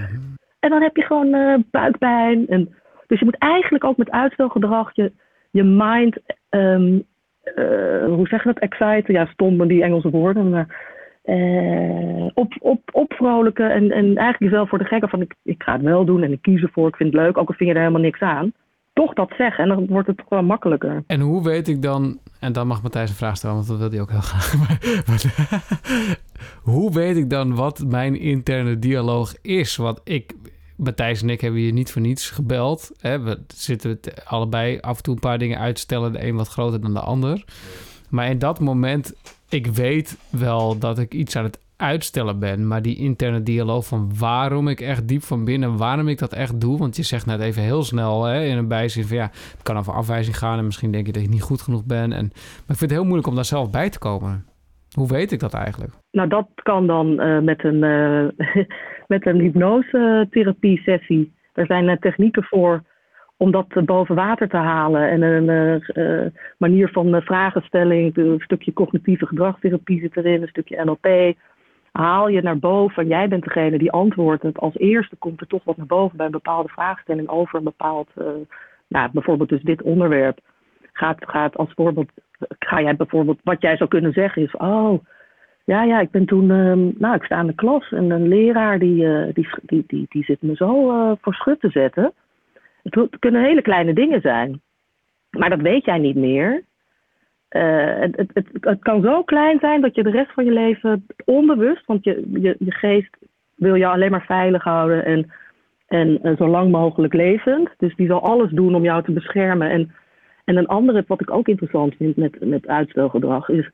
En dan heb je gewoon eh, buikpijn. En, dus je moet eigenlijk ook met uitstelgedrag je, je mind, ehm, eh, hoe zeg je dat, exciten? Ja, stom die Engelse woorden. Maar, eh, op, op, opvrolijken en, en eigenlijk jezelf voor de gekken van ik, ik ga het wel doen en ik kies ervoor, ik vind het leuk, ook al vind je er helemaal niks aan. Toch dat zeggen en dan wordt het toch wel makkelijker. En hoe weet ik dan, en dan mag Matthijs een vraag stellen, want dat wil hij ook heel graag. Hoe weet ik dan wat mijn interne dialoog is? Want ik, Matthijs en ik hebben je niet voor niets gebeld. Hè? We zitten allebei af en toe een paar dingen uitstellen, de een wat groter dan de ander. Maar in dat moment, ik weet wel dat ik iets aan het uitstellen ben, maar die interne dialoog van waarom ik echt diep van binnen, waarom ik dat echt doe, want je zegt net even heel snel hè, in een bijzin van ja, het kan over afwijzing gaan en misschien denk je dat ik niet goed genoeg ben. En, maar ik vind het heel moeilijk om daar zelf bij te komen. Hoe weet ik dat eigenlijk? Nou, dat kan dan eh, met een, eh met een hypnosetherapie-sessie. Er zijn eh, technieken voor om dat boven water te halen. En een eh, eh, manier van eh, vragenstelling, een stukje cognitieve gedragstherapie zit erin, een stukje NLP. Haal je naar boven en jij bent degene die antwoordt. Als eerste komt er toch wat naar boven bij een bepaalde vraagstelling over een bepaald, nou, bijvoorbeeld dus dit onderwerp. Gaat, gaat als voorbeeld, ga jij bijvoorbeeld, wat jij zou kunnen zeggen is, oh, ja, ja, ik ben toen, ehm, nou, ik sta in de klas en een leraar die, die, die, die, die zit me zo voor schut te zetten. Het, kunnen hele kleine dingen zijn, maar dat weet jij niet meer. eh, het, het, het, kan zo klein zijn dat je de rest van je leven onbewust, want je, je, je geest wil je alleen maar veilig houden en, en, en zo lang mogelijk levend. Dus die zal alles doen om jou te beschermen. En, en een andere, wat ik ook interessant vind met, met uitstelgedrag, is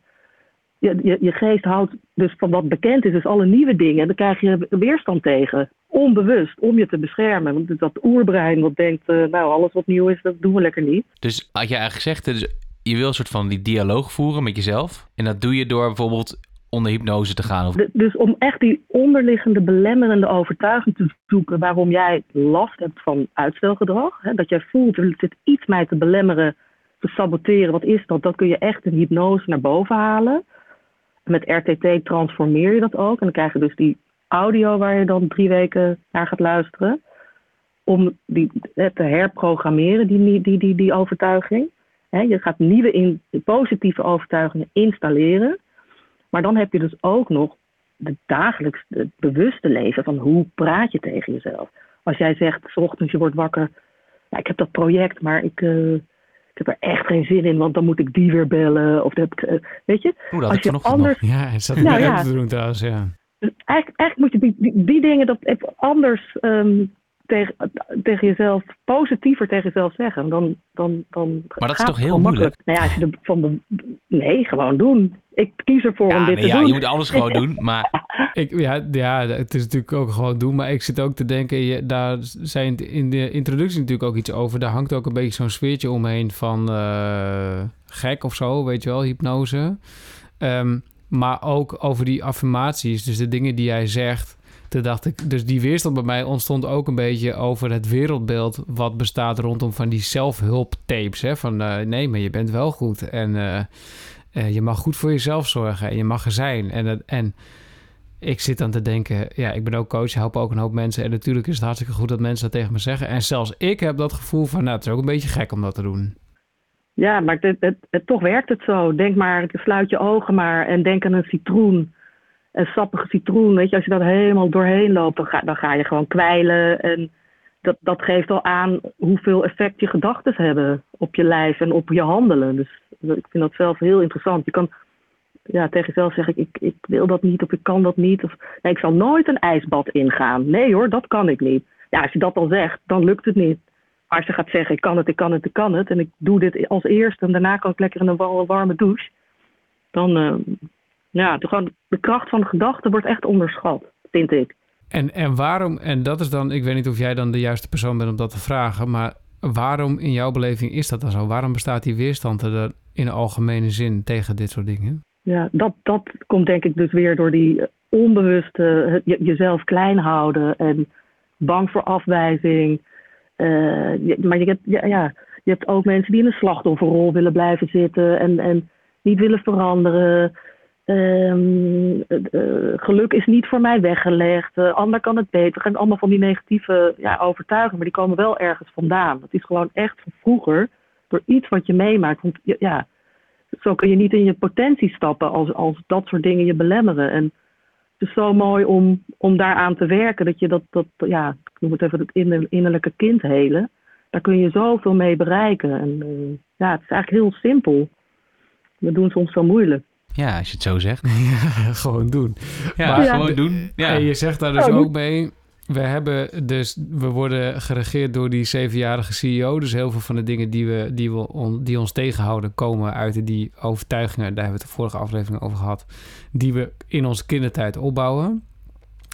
je, je, je geest houdt dus van wat bekend is, dus alle nieuwe dingen, daar krijg je weerstand tegen. Onbewust, om je te beschermen. Want dat oerbrein wat denkt, eh, nou alles wat nieuw is, dat doen we lekker niet. Dus had je eigenlijk gezegd, dus je wil een soort van die dialoog voeren met jezelf. En dat doe je door bijvoorbeeld onder hypnose te gaan. Of... Dus om echt die onderliggende belemmerende overtuiging te zoeken waarom jij last hebt van uitstelgedrag. Hè, dat jij voelt, er zit iets mij te belemmeren, te saboteren. Wat is dat? Dat kun je echt in hypnose naar boven halen. Met RTT transformeer je dat ook. En dan krijg je dus die audio waar je dan drie weken naar gaat luisteren. Om die hè, te herprogrammeren, die, die, die, die overtuiging. Je gaat nieuwe in, positieve overtuigingen installeren. Maar dan heb je dus ook nog het dagelijks het bewuste leven van hoe praat je tegen jezelf. Als jij zegt, s ochtends je wordt wakker, ja, ik heb dat project, maar ik, eh, ik heb er echt geen zin in, want dan moet ik die weer bellen. Of dat, eh, weet je, dat als je anders, nog. Ja, hij zat Nou ja. te doen trouwens, ja. dus eigenlijk, eigenlijk moet je die, die, die dingen dat even anders ehm, tegen, tegen jezelf, positiever tegen jezelf zeggen. Dan, dan, dan Maar dat is toch heel makkelijk. Nou ja, als je er van de, nee, gewoon doen. Ik kies ervoor Ja, om dit nee, te ja, doen. je moet alles gewoon doen. Maar Ik, ja, ja, het is natuurlijk ook gewoon doen. Maar ik zit ook te denken, je, daar zijn in de introductie natuurlijk ook iets over. Daar hangt ook een beetje zo'n sfeertje omheen van eh, gek of zo, weet je wel, hypnose. Ehm, maar ook over die affirmaties, dus de dingen die jij zegt. Dacht dus die weerstand bij mij ontstond ook een beetje over het wereldbeeld wat bestaat rondom van die zelfhulptapes. Hè? Van eh, nee, maar je bent wel goed en eh, eh, je mag goed voor jezelf zorgen en je mag er zijn. En, en ik zit dan te denken, ja, ik ben ook coach, help ook een hoop mensen. En natuurlijk is het hartstikke goed dat mensen dat tegen me zeggen. En zelfs ik heb dat gevoel van, nou, het is ook een beetje gek om dat te doen. Ja, maar het, het- toch werkt het zo. Denk maar, sluit je ogen maar en denk aan een citroen. Een sappige citroen, weet je, als je dat helemaal doorheen loopt, dan ga, dan ga je gewoon kwijlen. En dat, dat geeft al aan hoeveel effect je gedachten hebben op je lijf en op je handelen. Dus ik vind dat zelf heel interessant. Je kan ja, tegen jezelf zeggen, ik, ik wil dat niet of ik kan dat niet. Of ik zal nooit een ijsbad ingaan. Nee hoor, dat kan ik niet. Ja, als je dat al zegt, dan lukt het niet. Maar als je gaat zeggen, ik kan het, ik kan het, ik kan het. En ik doe dit als eerste en daarna kan ik lekker in een wa- warme douche. Dan, eh, ja, de, gewoon de kracht van de gedachten wordt echt onderschat, vind ik. En, en waarom, en dat is dan, ik weet niet of jij dan de juiste persoon bent om dat te vragen, maar waarom in jouw beleving is dat dan zo? Waarom bestaat die weerstand er in de algemene zin tegen dit soort dingen? Ja, dat, dat komt denk ik dus weer door die eh, onbewuste je- jezelf klein houden en bang voor afwijzing. Eh, je- maar je hebt, ja, ja, je hebt ook mensen die in een slachtofferrol willen blijven zitten en, en niet willen veranderen. Ehm, eh, geluk is niet voor mij weggelegd. Eh, ander kan het beter. En allemaal van die negatieve ja, overtuigingen, maar die komen wel ergens vandaan. Het is gewoon echt van vroeger door iets wat je meemaakt. Want ja, zo kun je niet in je potentie stappen als, als dat soort dingen je belemmeren. En het is zo mooi om, om daaraan te werken. Dat je dat, dat ja, ik noem het even het inner- innerlijke kind helen. Daar kun je zoveel mee bereiken. En eh, ja, het is eigenlijk heel simpel. We doen soms zo moeilijk. Ja, als je het zo zegt. Ja, gewoon doen. Ja, Maar- gewoon doen. Ja. En je zegt daar dus Ja, ook mee. We, hebben dus, we worden geregeerd door die zevenjarige CEO. Dus heel veel van de dingen die, we, die, we on- die ons tegenhouden... komen uit die overtuigingen. Daar hebben we het de vorige aflevering over gehad. Die we in onze kindertijd opbouwen.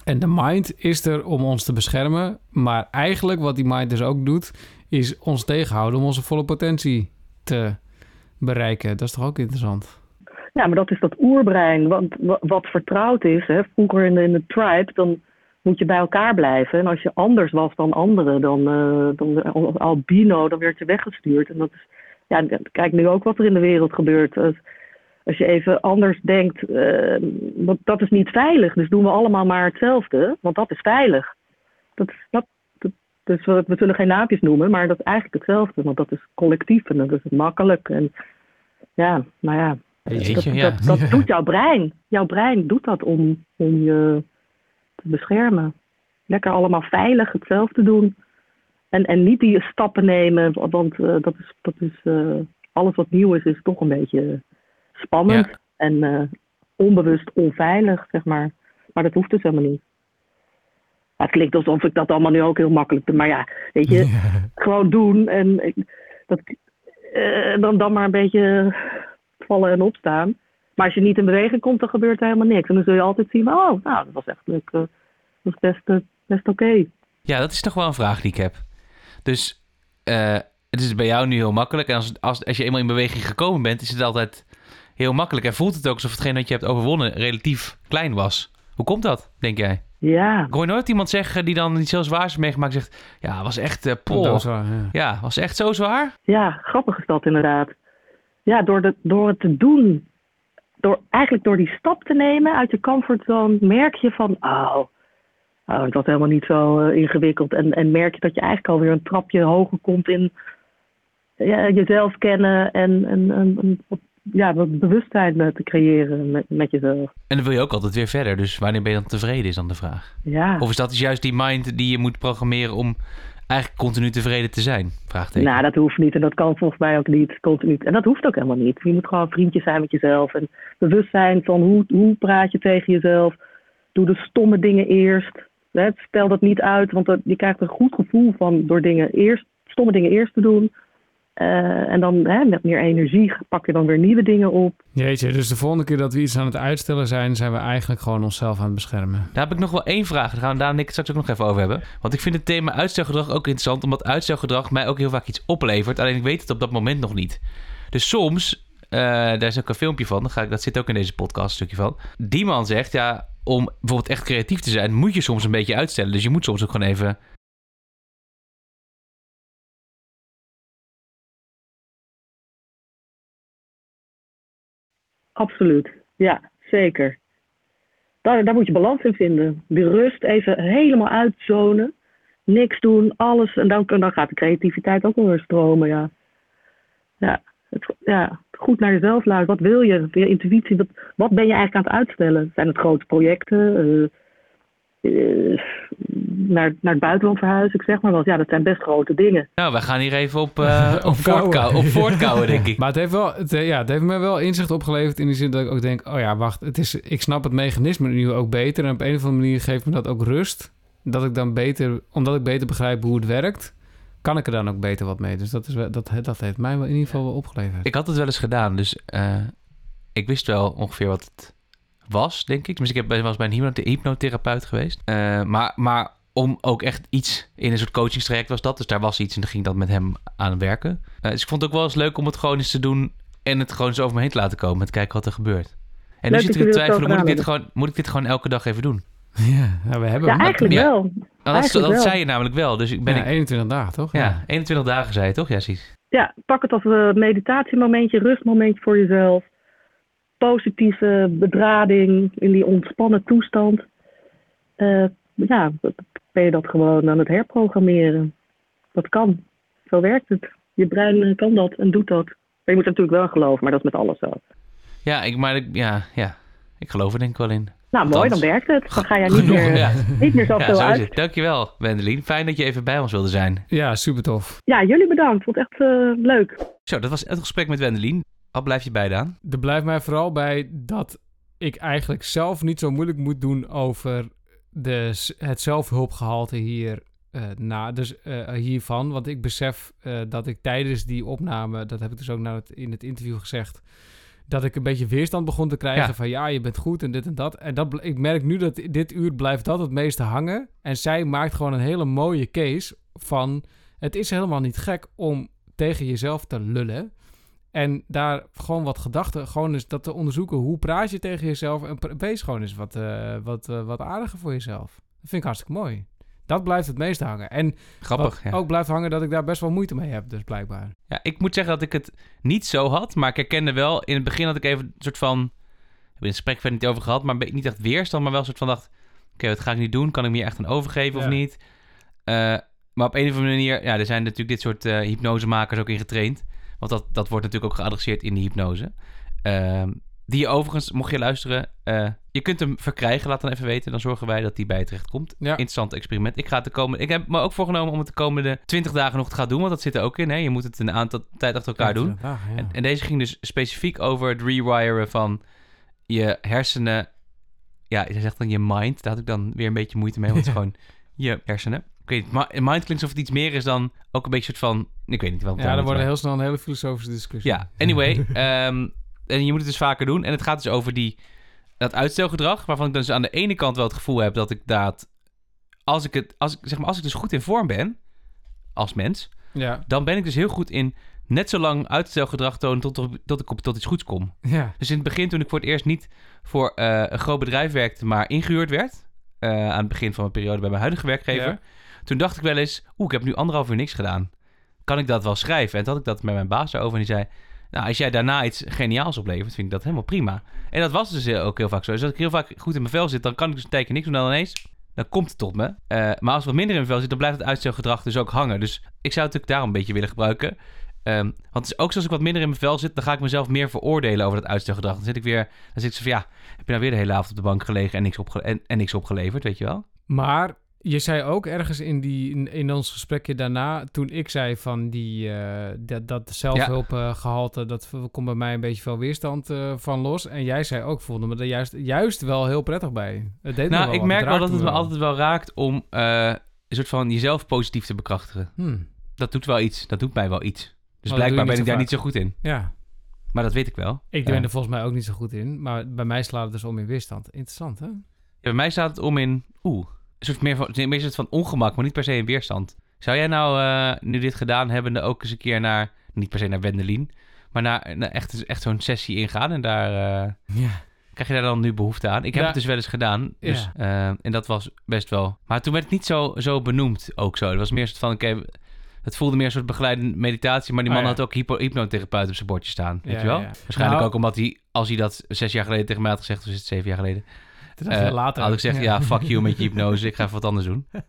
En de mind is er om ons te beschermen. Maar eigenlijk wat die mind dus ook doet... is ons tegenhouden om onze volle potentie te bereiken. Dat is toch ook interessant? Ja, maar dat is dat oerbrein. Want wa- wat vertrouwd is, hè, vroeger in de, in de tribe, dan moet je bij elkaar blijven. En als je anders was dan anderen, dan, eh, dan al- albino, dan werd je weggestuurd. En dat is, ja, kijk nu ook wat er in de wereld gebeurt. Als, als je even anders denkt, eh, dat, dat is niet veilig. Dus doen we allemaal maar hetzelfde, want dat is veilig. Dat, dus we, zullen geen naampjes noemen, maar dat is eigenlijk hetzelfde. Want dat is collectief en dat is makkelijk. En ja, nou ja, Jeetje, dat, ja. dat, dat doet jouw brein. Jouw brein doet dat om, om je te beschermen. Lekker allemaal veilig hetzelfde doen. En, en niet die stappen nemen, want eh, dat is, dat is eh, alles wat nieuw is, is toch een beetje spannend Ja. en eh, onbewust onveilig, zeg maar. Maar dat hoeft dus helemaal niet. Ja, het klinkt alsof ik dat allemaal nu ook heel makkelijk doe. Maar ja, weet je, gewoon doen en dat, dan, dan maar een beetje vallen en opstaan. Maar als je niet in beweging komt, dan gebeurt er helemaal niks. En dan zul je altijd zien, oh, nou, dat was echt leuk. eh, dat was best, eh, best oké. Ja, dat is nog wel een vraag die ik heb. Dus eh, het is bij jou nu heel makkelijk. En als, als, als je eenmaal in beweging gekomen bent, is het altijd heel makkelijk. En voelt het ook alsof hetgeen dat je hebt overwonnen relatief klein was. Hoe komt dat, denk jij? Ja, Ik hoor nooit iemand zeggen die dan iets heel zwaars heeft meegemaakt. Zegt, ja, was echt, eh wel, ja. Ja, was echt zo zwaar? ja, grappig is dat inderdaad. Ja, door, de, door het te doen, door, eigenlijk door die stap te nemen uit je comfortzone, merk je van, oh, oh het was helemaal niet zo eh, ingewikkeld. En, en merk je dat je eigenlijk alweer een trapje hoger komt in ja, jezelf kennen en, en, wat- ja, wat bewustzijn te creëren met, met jezelf. En dan wil je ook altijd weer verder. Dus wanneer ben je dan tevreden, is dan de vraag. Ja. Of is dat juist die mind die je moet programmeren om eigenlijk continu tevreden te zijn? Vraagteken. Nou, dat hoeft niet en dat kan volgens mij ook niet continu. En dat hoeft ook helemaal niet. Je moet gewoon vriendjes zijn met jezelf en bewust zijn van hoe, hoe praat je tegen jezelf. Doe de stomme dingen eerst. Stel dat niet uit, want je krijgt een goed gevoel van door dingen eerst, stomme dingen eerst te doen. Eh, en dan hè, met meer energie pak je dan weer nieuwe dingen op. Jeetje, dus de volgende keer dat we iets aan het uitstellen zijn, zijn we eigenlijk gewoon onszelf aan het beschermen. Daar heb ik nog wel één vraag. Daar gaan we daar en ik straks ook nog even over hebben. Want ik vind het thema uitstelgedrag ook interessant. Omdat uitstelgedrag mij ook heel vaak iets oplevert. Alleen ik weet het op dat moment nog niet. Dus soms, eh, daar is ook een filmpje van. Ga ik, dat zit ook in deze podcast, een stukje van. Die man zegt, ja, om bijvoorbeeld echt creatief te zijn... moet je soms een beetje uitstellen. Dus je moet soms ook gewoon even... Absoluut. Ja, zeker. Daar, daar moet je balans in vinden. Die rust even helemaal uitzonen. Niks doen, alles. En dan, dan gaat de creativiteit ook weer stromen, ja. Ja, het, ja, goed naar jezelf luisteren. Wat wil je? Je intuïtie. Wat, ben je eigenlijk aan het uitstellen? Zijn het grote projecten? Eh, eh, naar, naar het buitenland verhuizen, ik zeg maar wel. Ja, dat zijn best grote dingen. Nou, we gaan hier even op, eh op, Op kouwen. voortkouwen, op voortkouwen, denk ik. Maar het heeft, wel, het, eh, ja, het heeft me wel inzicht opgeleverd in die zin dat ik ook denk... oh ja, wacht, het is, ik snap het mechanisme nu ook beter... en op een of andere manier geeft me dat ook rust. Dat ik dan beter, omdat ik beter begrijp hoe het werkt... kan ik er dan ook beter wat mee. Dus dat, is dat, dat heeft mij wel in ieder geval wel opgeleverd. Ik had het wel eens gedaan, dus eh, ik wist wel ongeveer wat het was, denk ik. Dus ik heb, was bij een hypnotherapeut geweest. Eh, maar, maar om ook echt iets in een soort coachingstraject was dat. Dus daar was iets en dan ging ik dat met hem aan werken. Eh, dus ik vond het ook wel eens leuk om het gewoon eens te doen en het gewoon eens over me heen te laten komen. En te kijken wat er gebeurt. En nu zit ik te dat twijfelen, moet ik, dit gewoon, moet ik dit gewoon elke dag even doen? Ja, nou, we hebben Ja, hem. eigenlijk ja. wel. Nou, dat, Eigenlijk dat wel. zei je namelijk wel. Dus ik ben Ja, ik, 21 dagen, toch? ja, 21 dagen zei je toch? Ja, precies. ja, pak het als een meditatiemomentje, rustmomentje voor jezelf. Positieve bedrading in die ontspannen toestand. Eh, ja, ben je dat gewoon aan het herprogrammeren. Dat kan. Zo werkt het. Je brein kan dat en doet dat. Maar je moet er natuurlijk wel geloven, maar dat is met alles zo. Ja, ik, maar ik, ja, ja, ik geloof er denk ik wel in. Nou, mooi, dan werkt het. Dan ga jij niet Genoeg, meer, ja. niet meer Ja, zoveel zo is uit. het. Dankjewel, Wendelin. Fijn dat je even bij ons wilde zijn. Ja, super tof. Ja, jullie bedankt. Vond het echt eh, leuk. Zo, dat was het gesprek met Wendelin. Wat blijf je bij, Daan? Er blijft mij vooral bij dat ik eigenlijk zelf niet zo moeilijk moet doen over de, het zelfhulpgehalte hier. eh, na, dus eh, hiervan, want ik besef eh, dat ik tijdens die opname, dat heb ik dus ook nou in het interview gezegd, dat ik een beetje weerstand begon te krijgen Ja. van ja, je bent goed en dit en dat. En dat, ik merk nu dat dit uur blijft dat het meeste hangen. En zij maakt gewoon een hele mooie case van het is helemaal niet gek om tegen jezelf te lullen. En daar gewoon wat gedachten, gewoon eens dat te onderzoeken. Hoe praat je tegen jezelf? En wees gewoon eens wat, eh, wat, eh, wat aardiger voor jezelf. Dat vind ik hartstikke mooi. Dat blijft het meest hangen. En Grappig, ja. ook blijft hangen dat ik daar best wel moeite mee heb, dus blijkbaar. ja. Ik moet zeggen dat ik het niet zo had, maar ik herkende wel... In het begin had ik even een soort van... We hebben in het gesprek verder niet over gehad, maar niet echt weerstand, maar wel een soort van dacht... Oké, wat ga ik nu doen? Kan ik me hier echt aan overgeven of niet? Eh, maar op een of andere manier... Ja, er zijn natuurlijk dit soort hypnosemakers ook in getraind. Want dat, dat wordt natuurlijk ook geadresseerd in de hypnose. Ehm, die je overigens, mocht je luisteren, eh, je kunt hem verkrijgen. Laat dan even weten. Dan zorgen wij dat die bij je terecht komt. Ja. Interessant experiment. Ik, ga het de komende, ik heb me ook voorgenomen om het de komende 20 dagen nog te gaan doen. Want dat zit er ook in. Hè? Je moet het een aantal tijd achter elkaar doen. Ja. En, en deze ging dus specifiek over het rewiren van je hersenen. Ja, je zegt dan je mind. Daar had ik dan weer een beetje moeite mee. Want het is gewoon je hersenen. Ik weet niet, mind klinkt alsof het iets meer is dan ook een beetje een soort van... Ik weet niet wel. ja, dan wordt er heel snel een hele filosofische discussie. Ja, anyway. ehm, en je moet het dus vaker doen. En het gaat dus over die, dat uitstelgedrag. Waarvan ik dus aan de ene kant wel het gevoel heb dat ik dat... Als ik, het, als, ik, zeg maar, als ik dus goed in vorm ben, als mens... Ja, dan ben ik dus heel goed in net zo lang uitstelgedrag tonen tot, tot, ik op, tot iets goeds kom. ja. Dus in het begin, toen ik voor het eerst niet voor eh, een groot bedrijf werkte, maar ingehuurd werd... eh, aan het begin van mijn periode bij mijn huidige werkgever... Ja. Toen dacht ik wel eens... oeh, ik heb nu anderhalf uur niks gedaan. Kan ik dat wel schrijven? En toen had ik dat met mijn baas daarover en die zei... nou, als jij daarna iets geniaals oplevert, vind ik dat helemaal prima. En dat was dus ook heel vaak zo. Dus als ik heel vaak goed in mijn vel zit, dan kan ik dus een tijdje niks doen. Dan ineens, dan komt het tot me. Eh, maar als het wat minder in mijn vel zit, dan blijft het uitstelgedrag dus ook hangen. Dus ik zou het natuurlijk daarom een beetje willen gebruiken. Ehm, want het is ook zoals ik wat minder in mijn vel zit, dan ga ik mezelf meer veroordelen over dat uitstelgedrag. Dan zit ik weer, dan zit ik zo van ja, heb je nou weer de hele avond op de bank gelegen en niks, opge en niks opgeleverd, weet je wel? Maar je zei ook ergens in, die, in, in ons gesprekje daarna, toen ik zei van die, eh, dat, dat zelfhulpgehalte, dat komt bij mij een beetje veel weerstand eh, van los. En jij zei ook, voelde me er juist, juist wel heel prettig bij. Het deed me nou, wel ik merk wel dat het me wel. altijd wel raakt om eh, een soort van jezelf positief te bekrachtigen. Hmm, Dat doet wel iets, dat doet mij wel iets. Dus doe blijkbaar ben ik daar vaak. niet zo goed in. Ja, Maar dat weet ik wel. ik ben er volgens mij ook niet zo goed in. Maar bij mij slaat het dus om in weerstand. Interessant, hè? Ja, bij mij staat het om in, oeh, soort meer van, meer een soort van ongemak, maar niet per se in weerstand. Zou jij nou, eh, nu dit gedaan hebbende, ook eens een keer naar, niet per se naar Wendelin, maar naar, naar echt, echt zo'n sessie ingaan en daar, eh, Ja. krijg je daar dan nu behoefte aan? Ik heb Ja. het dus wel eens gedaan, dus, Ja. eh, en dat was best wel. Maar toen werd het niet zo, zo benoemd ook zo. Het was meer een soort van, oké, het voelde meer een soort begeleidende meditatie, maar die Oh, man ja. had ook hypo, hypnotherapeut op zijn bordje staan, weet Ja, je wel? ja. Waarschijnlijk Nou- ook omdat hij, als hij dat zes jaar geleden tegen mij had gezegd, of is het zeven jaar geleden, Eh, later. had ik gezegd, ja, fuck you met je hypnose, ik ga even wat anders doen.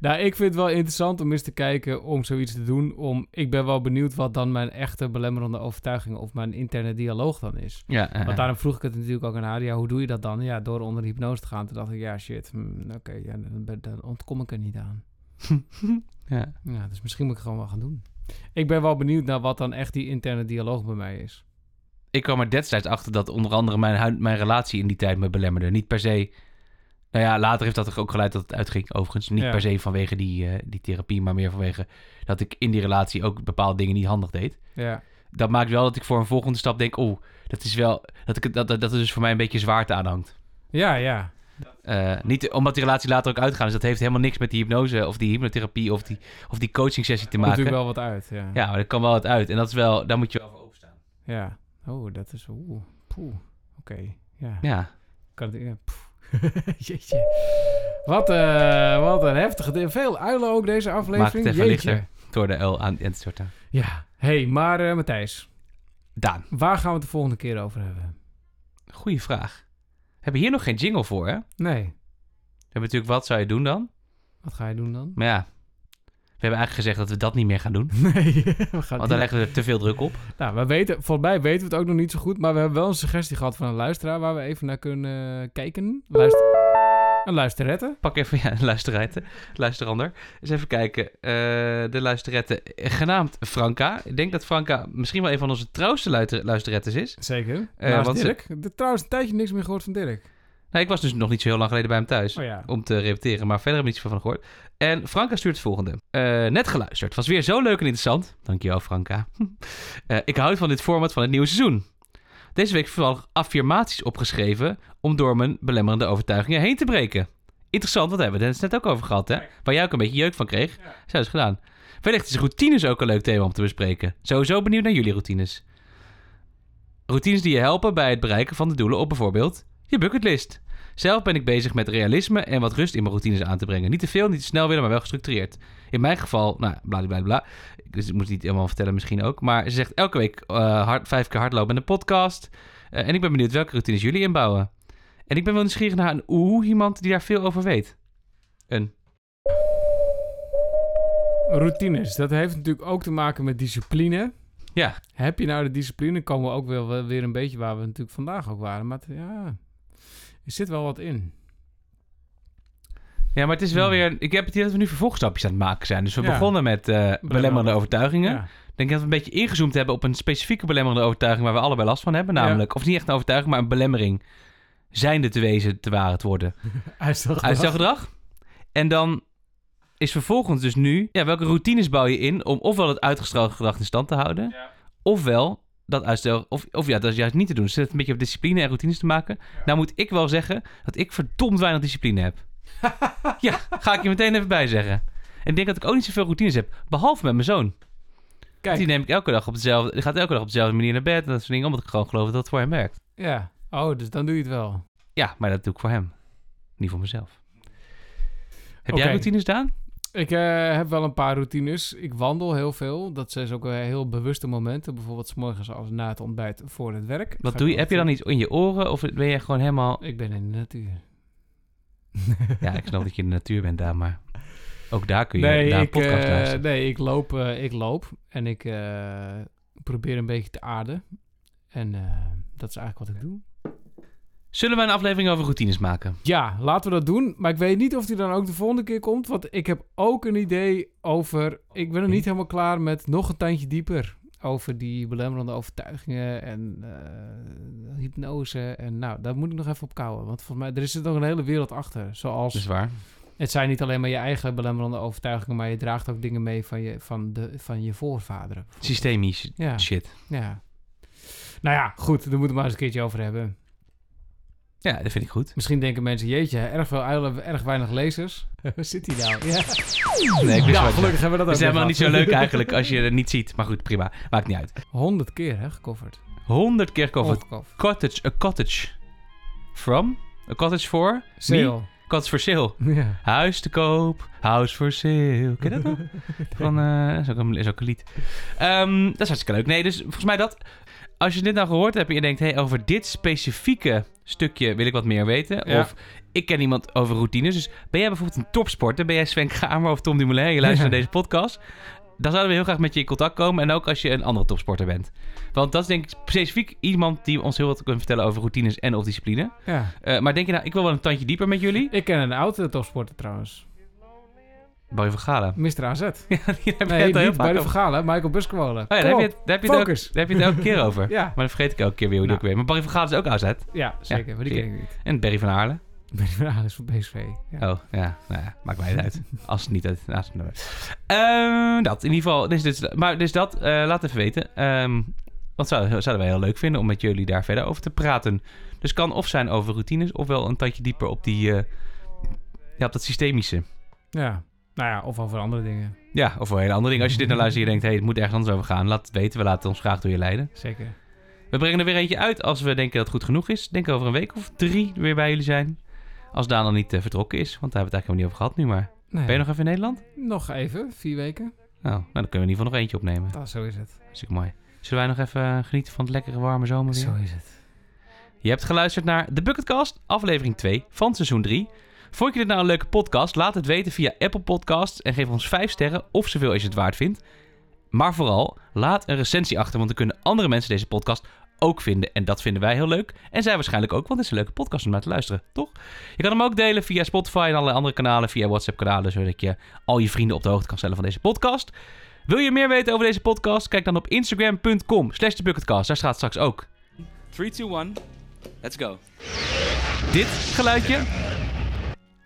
Nou, ik vind het wel interessant om eens te kijken om zoiets te doen. Om, ik ben wel benieuwd wat dan mijn echte belemmerende overtuiging of mijn interne dialoog dan is. Ja, eh, Want daarom vroeg ik het natuurlijk ook aan haar. Ja, hoe doe je dat dan? Ja, door onder de hypnose te gaan. Toen dacht ik, ja, shit. hm, Oké, ja, dan, dan ontkom ik er niet aan. ja. Ja, dus misschien moet ik gewoon wel gaan doen. Ik ben wel benieuwd naar wat dan echt die interne dialoog bij mij is. Ik kwam er destijds achter dat onder andere mijn, mijn relatie in die tijd me belemmerde. Niet per se... Nou ja, later heeft dat er ook geleid dat het uitging, overigens. Niet Ja. per se vanwege die, eh, die therapie, maar meer vanwege dat ik in die relatie ook bepaalde dingen niet handig deed. Ja, Dat maakt wel dat ik voor een volgende stap denk, oh, dat is wel... Dat, ik, dat, dat, dat dus voor mij een beetje zwaarte aan hangt. ja, ja. Eh, niet omdat die relatie later ook uitgaan is. Dat heeft helemaal niks met die hypnose of die hypnotherapie of die, of die coaching sessie te maken. natuurlijk wel wat uit, ja. Ja, maar er kan wel wat uit. En dat is wel, daar moet je wel voor openstaan. Ja. Oh, dat is... Oeh, poeh. Oké, ja. Ja. Kan het, ja. Jeetje. Wat, eh, wat een heftige... Veel uilen ook deze aflevering. Maak het even Jeetje. lichter door de L aan, te storten. Ja. hey, maar eh, Matthijs. Daan, Waar gaan we het de volgende keer over hebben? goede vraag. We hebben hier nog geen jingle voor, hè? We Nee. hebben natuurlijk wat zou je doen dan? Wat ga je doen dan? Maar ja, we hebben eigenlijk gezegd dat we dat niet meer gaan doen. Nee, we gaan Want daar leggen we te veel druk op. Nou, we weten, volgens mij weten we het ook nog niet zo goed, maar we hebben wel een suggestie gehad van een luisteraar waar we even naar kunnen kijken. Luister, een luisterrette. Pak even ja, een luisterrette, luisterander. Eens even kijken. Eh, de luisterrette, eh, genaamd Franka. Ik denk dat Franka misschien wel een van onze trouwste luister- luisterrettes is. Zeker. Naast want ze- Dirk. De, trouwens, een tijdje niks meer gehoord van Dirk. Nou, ik was dus nog niet zo heel lang geleden bij hem thuis. Oh ja. om te repeteren. Maar verder heb ik niets van gehoord. En Franka stuurt het volgende. Eh, net geluisterd. Was weer zo leuk en interessant. Dankjewel, Franka. Eh, ik houd van dit format van het nieuwe seizoen. Deze week vooral affirmaties opgeschreven om door mijn belemmerende overtuigingen heen te breken. Interessant, wat hebben we het net ook over gehad, hè? Waar jij ook een beetje jeuk van kreeg. Zo is gedaan. Wellicht is routines ook een leuk thema om te bespreken. Sowieso benieuwd naar jullie routines. Routines die je helpen bij het bereiken van de doelen op bijvoorbeeld je bucketlist. Zelf ben ik bezig met realisme en wat rust in mijn routines aan te brengen. Niet te veel, niet te snel willen, maar wel gestructureerd. In mijn geval, nou, bla bla bla. Dus ik moet het niet helemaal vertellen misschien ook. Maar ze zegt elke week eh, hard, vijf keer hardlopen in de podcast. Eh, en ik ben benieuwd welke routines jullie inbouwen. En ik ben wel nieuwsgierig naar een oeh, iemand die daar veel over weet. Een. Routines. Dat heeft natuurlijk ook te maken met discipline. Ja, Heb je nou de discipline, komen we ook wel weer een beetje waar we natuurlijk vandaag ook waren. Maar ja, er zit wel wat in. ja, maar het is wel weer... Ik heb het idee dat we nu vervolgstapjes aan het maken zijn. Dus we Hmm. Ja. begonnen met eh, belemmerende overtuigingen. Ja. Ik denk dat we een beetje ingezoomd hebben op een specifieke belemmerende overtuiging... waar we allebei last van hebben. Namelijk, of niet echt een overtuiging, maar een belemmering. Zijnde te wezen, te waren te worden. Uitstelgedrag. Uitstelgedrag. En dan is vervolgens dus nu... Ja, welke routines bouw je in om ofwel het uitgesteld gedrag in stand te houden... ofwel dat uitstel... Of, of ja, dat is juist niet te doen. Dus het heeft een beetje op discipline en routines te maken. Nou moet ik wel zeggen dat ik verdomd weinig discipline heb. ja, ga ik je meteen even bij zeggen. En ik denk dat ik ook niet zoveel routines heb. Behalve met mijn zoon. Kijk, Die neem ik elke dag op dezelfde... Die gaat elke dag op dezelfde manier naar bed. En dat soort dingen. Omdat ik gewoon geloof dat het voor hem werkt. ja. Oh, dus dan doe je het wel. Ja, maar dat doe ik voor hem. Niet voor mezelf. Heb jij routines, Daan? Ik eh, heb wel een paar routines. Ik wandel heel veel. Dat zijn ook wel heel bewuste momenten. Bijvoorbeeld 's morgens als na het ontbijt voor het werk. Wat Ga doe je? Heb je dan iets in je oren? Of ben je gewoon helemaal... Ik ben in de natuur. Ja, ik snap dat je in de natuur bent, Daan, maar... Ook daar kun je nee, naar een ik, podcast eh, luisteren. nee, ik loop, eh, ik loop en ik eh, probeer een beetje te aarden. En eh, dat is eigenlijk wat ik doe. Zullen we een aflevering over routines maken? Ja, laten we dat doen. Maar ik weet niet of die dan ook de volgende keer komt. Want ik heb ook een idee over... Ik ben nog niet helemaal klaar met nog een tandje dieper. Over die belemmerende overtuigingen en eh, hypnose. En nou, daar moet ik nog even op kouwen. Want volgens mij, er is er nog een hele wereld achter. Zoals, Dat is waar. het zijn niet alleen maar je eigen belemmerende overtuigingen... maar je draagt ook dingen mee van je, van de, van je voorvaderen. Systemisch Ja. shit. Ja. Nou ja, goed. Daar moeten we maar eens een keertje over hebben. Ja, dat vind ik goed. Misschien denken mensen, jeetje, erg veel erg weinig lezers. Waar zit hij nou? Ja, Nee, ik wist gelukkig hebben we dat Het ook is helemaal niet zo leuk eigenlijk als je het niet ziet. Maar goed, prima. Maakt niet uit. 100 keer, hè, gecoverd. 100 keer. Opgecoverd. Cottage, a cottage. From? A cottage for? Sale. Cottage for sale. Ja. Huis te koop, house for sale. Ken je dat nog? Van, eh, is, ook een, is ook een lied. Ehm, dat is hartstikke leuk. Nee, dus volgens mij dat... Als je dit nou gehoord hebt en je denkt... Hey, over dit specifieke stukje wil ik wat meer weten. Ja. Of ik ken iemand over routines. Dus ben jij bijvoorbeeld een topsporter? Ben jij Sven Kramer of Tom Dumoulin? Je luistert Ja. naar deze podcast. Dan zouden we heel graag met je in contact komen. En ook als je een andere topsporter bent. Want dat is denk ik specifiek iemand die ons heel wat kan vertellen over routines en of discipline. ja. Eh, maar denk je nou, ik wil wel een tandje dieper met jullie? Ik ken een oude topsporter trouwens. Barry van Galen. Mr. AZ. Ja, die heb je Nee, niet bij de. Vergalen. Michael Busquolen. Oh ja, daar heb, je daar, heb je ook, daar heb je het elke keer over. Ja. Maar dan vergeet ik elke keer weer hoe die Nou. ook weer. Maar Barry van Gaal is ook AZ. Ja, zeker. Ja, maar die ken ik niet. En Barry van Aarle. Je van is voor BSV. Ja. Oh, ja. Nou ja, maakt mij niet uit. Als het niet uit... Nou, als het Ehm, dat, in ieder geval. Dus, dus, maar dus dat, eh, laat even weten. Ehm wat zouden, zouden wij heel leuk vinden om met jullie daar verder over te praten. Dus kan of zijn over routines, ofwel een tandje dieper op die... eh, ja, op dat systemische. ja. Nou ja, of over andere dingen. Ja, of voor hele andere dingen. Als je dit naar luistert en je denkt... Hé, hey, het moet ergens anders over gaan. Laat het weten. We laten ons graag door je leiden. Zeker. We brengen er weer eentje uit als we denken dat het goed genoeg is. Denk over een week of drie weer bij jullie zijn. Als Daan dan niet eh, vertrokken is. Want daar hebben we het eigenlijk helemaal niet over gehad nu. Maar Nee. ben je nog even in Nederland? Nog even, vier weken. Nou, nou, dan kunnen we in ieder geval nog eentje opnemen. Dat, zo is het. Hartstikke mooi. Zullen wij nog even eh, genieten van het lekkere warme zomerweer? Zo is het. Je hebt geluisterd naar The Bucketcast, aflevering 2 van seizoen 3. Vond je dit nou een leuke podcast? Laat het weten via Apple Podcasts en geef ons 5 sterren of zoveel als je het waard vindt. Maar vooral, laat een recensie achter, want dan kunnen andere mensen deze podcast ook vinden. En dat vinden wij heel leuk. En zij waarschijnlijk ook, want het is een leuke podcast om naar te luisteren, toch? Je kan hem ook delen via Spotify en allerlei andere kanalen, via WhatsApp-kanalen, zodat je al je vrienden op de hoogte kan stellen van deze podcast. Wil je meer weten over deze podcast? Kijk dan op instagram.com slash thebucketcast. Daar staat straks ook 3, 2, 1. Let's go. dit geluidje.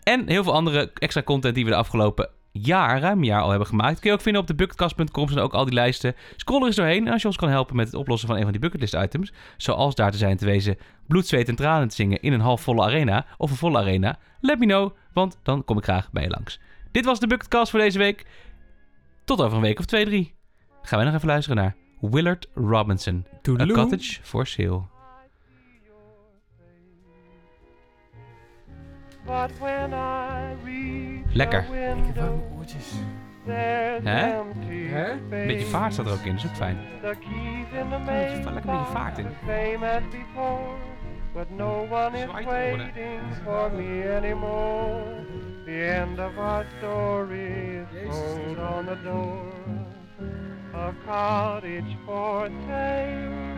En heel veel andere extra content die we de afgelopen jaar, ruim jaar al hebben gemaakt. Kun je ook vinden op de bucketcast.com. zijn ook al die lijsten. Scroll er eens doorheen en als je ons kan helpen met het oplossen van een van die bucketlist items. Zoals daar te zijn te wezen bloed, zweet en tranen te zingen in een halfvolle arena of een volle arena. Let me know, want dan kom ik graag bij je langs. Dit was de bucketcast voor deze week. Tot over een week of twee, drie. Gaan wij nog even luisteren naar Willard Robinson. A. Cottage for Sale. But when I reach Lekker. the window, oortjes. there's Hè? empty Hè? Een beetje vaart staat er ook in, dat is ook fijn. Main va- lekker een beetje vaart in. but no one is waiting for me anymore. The end of our story is told on the door a cottage for sale.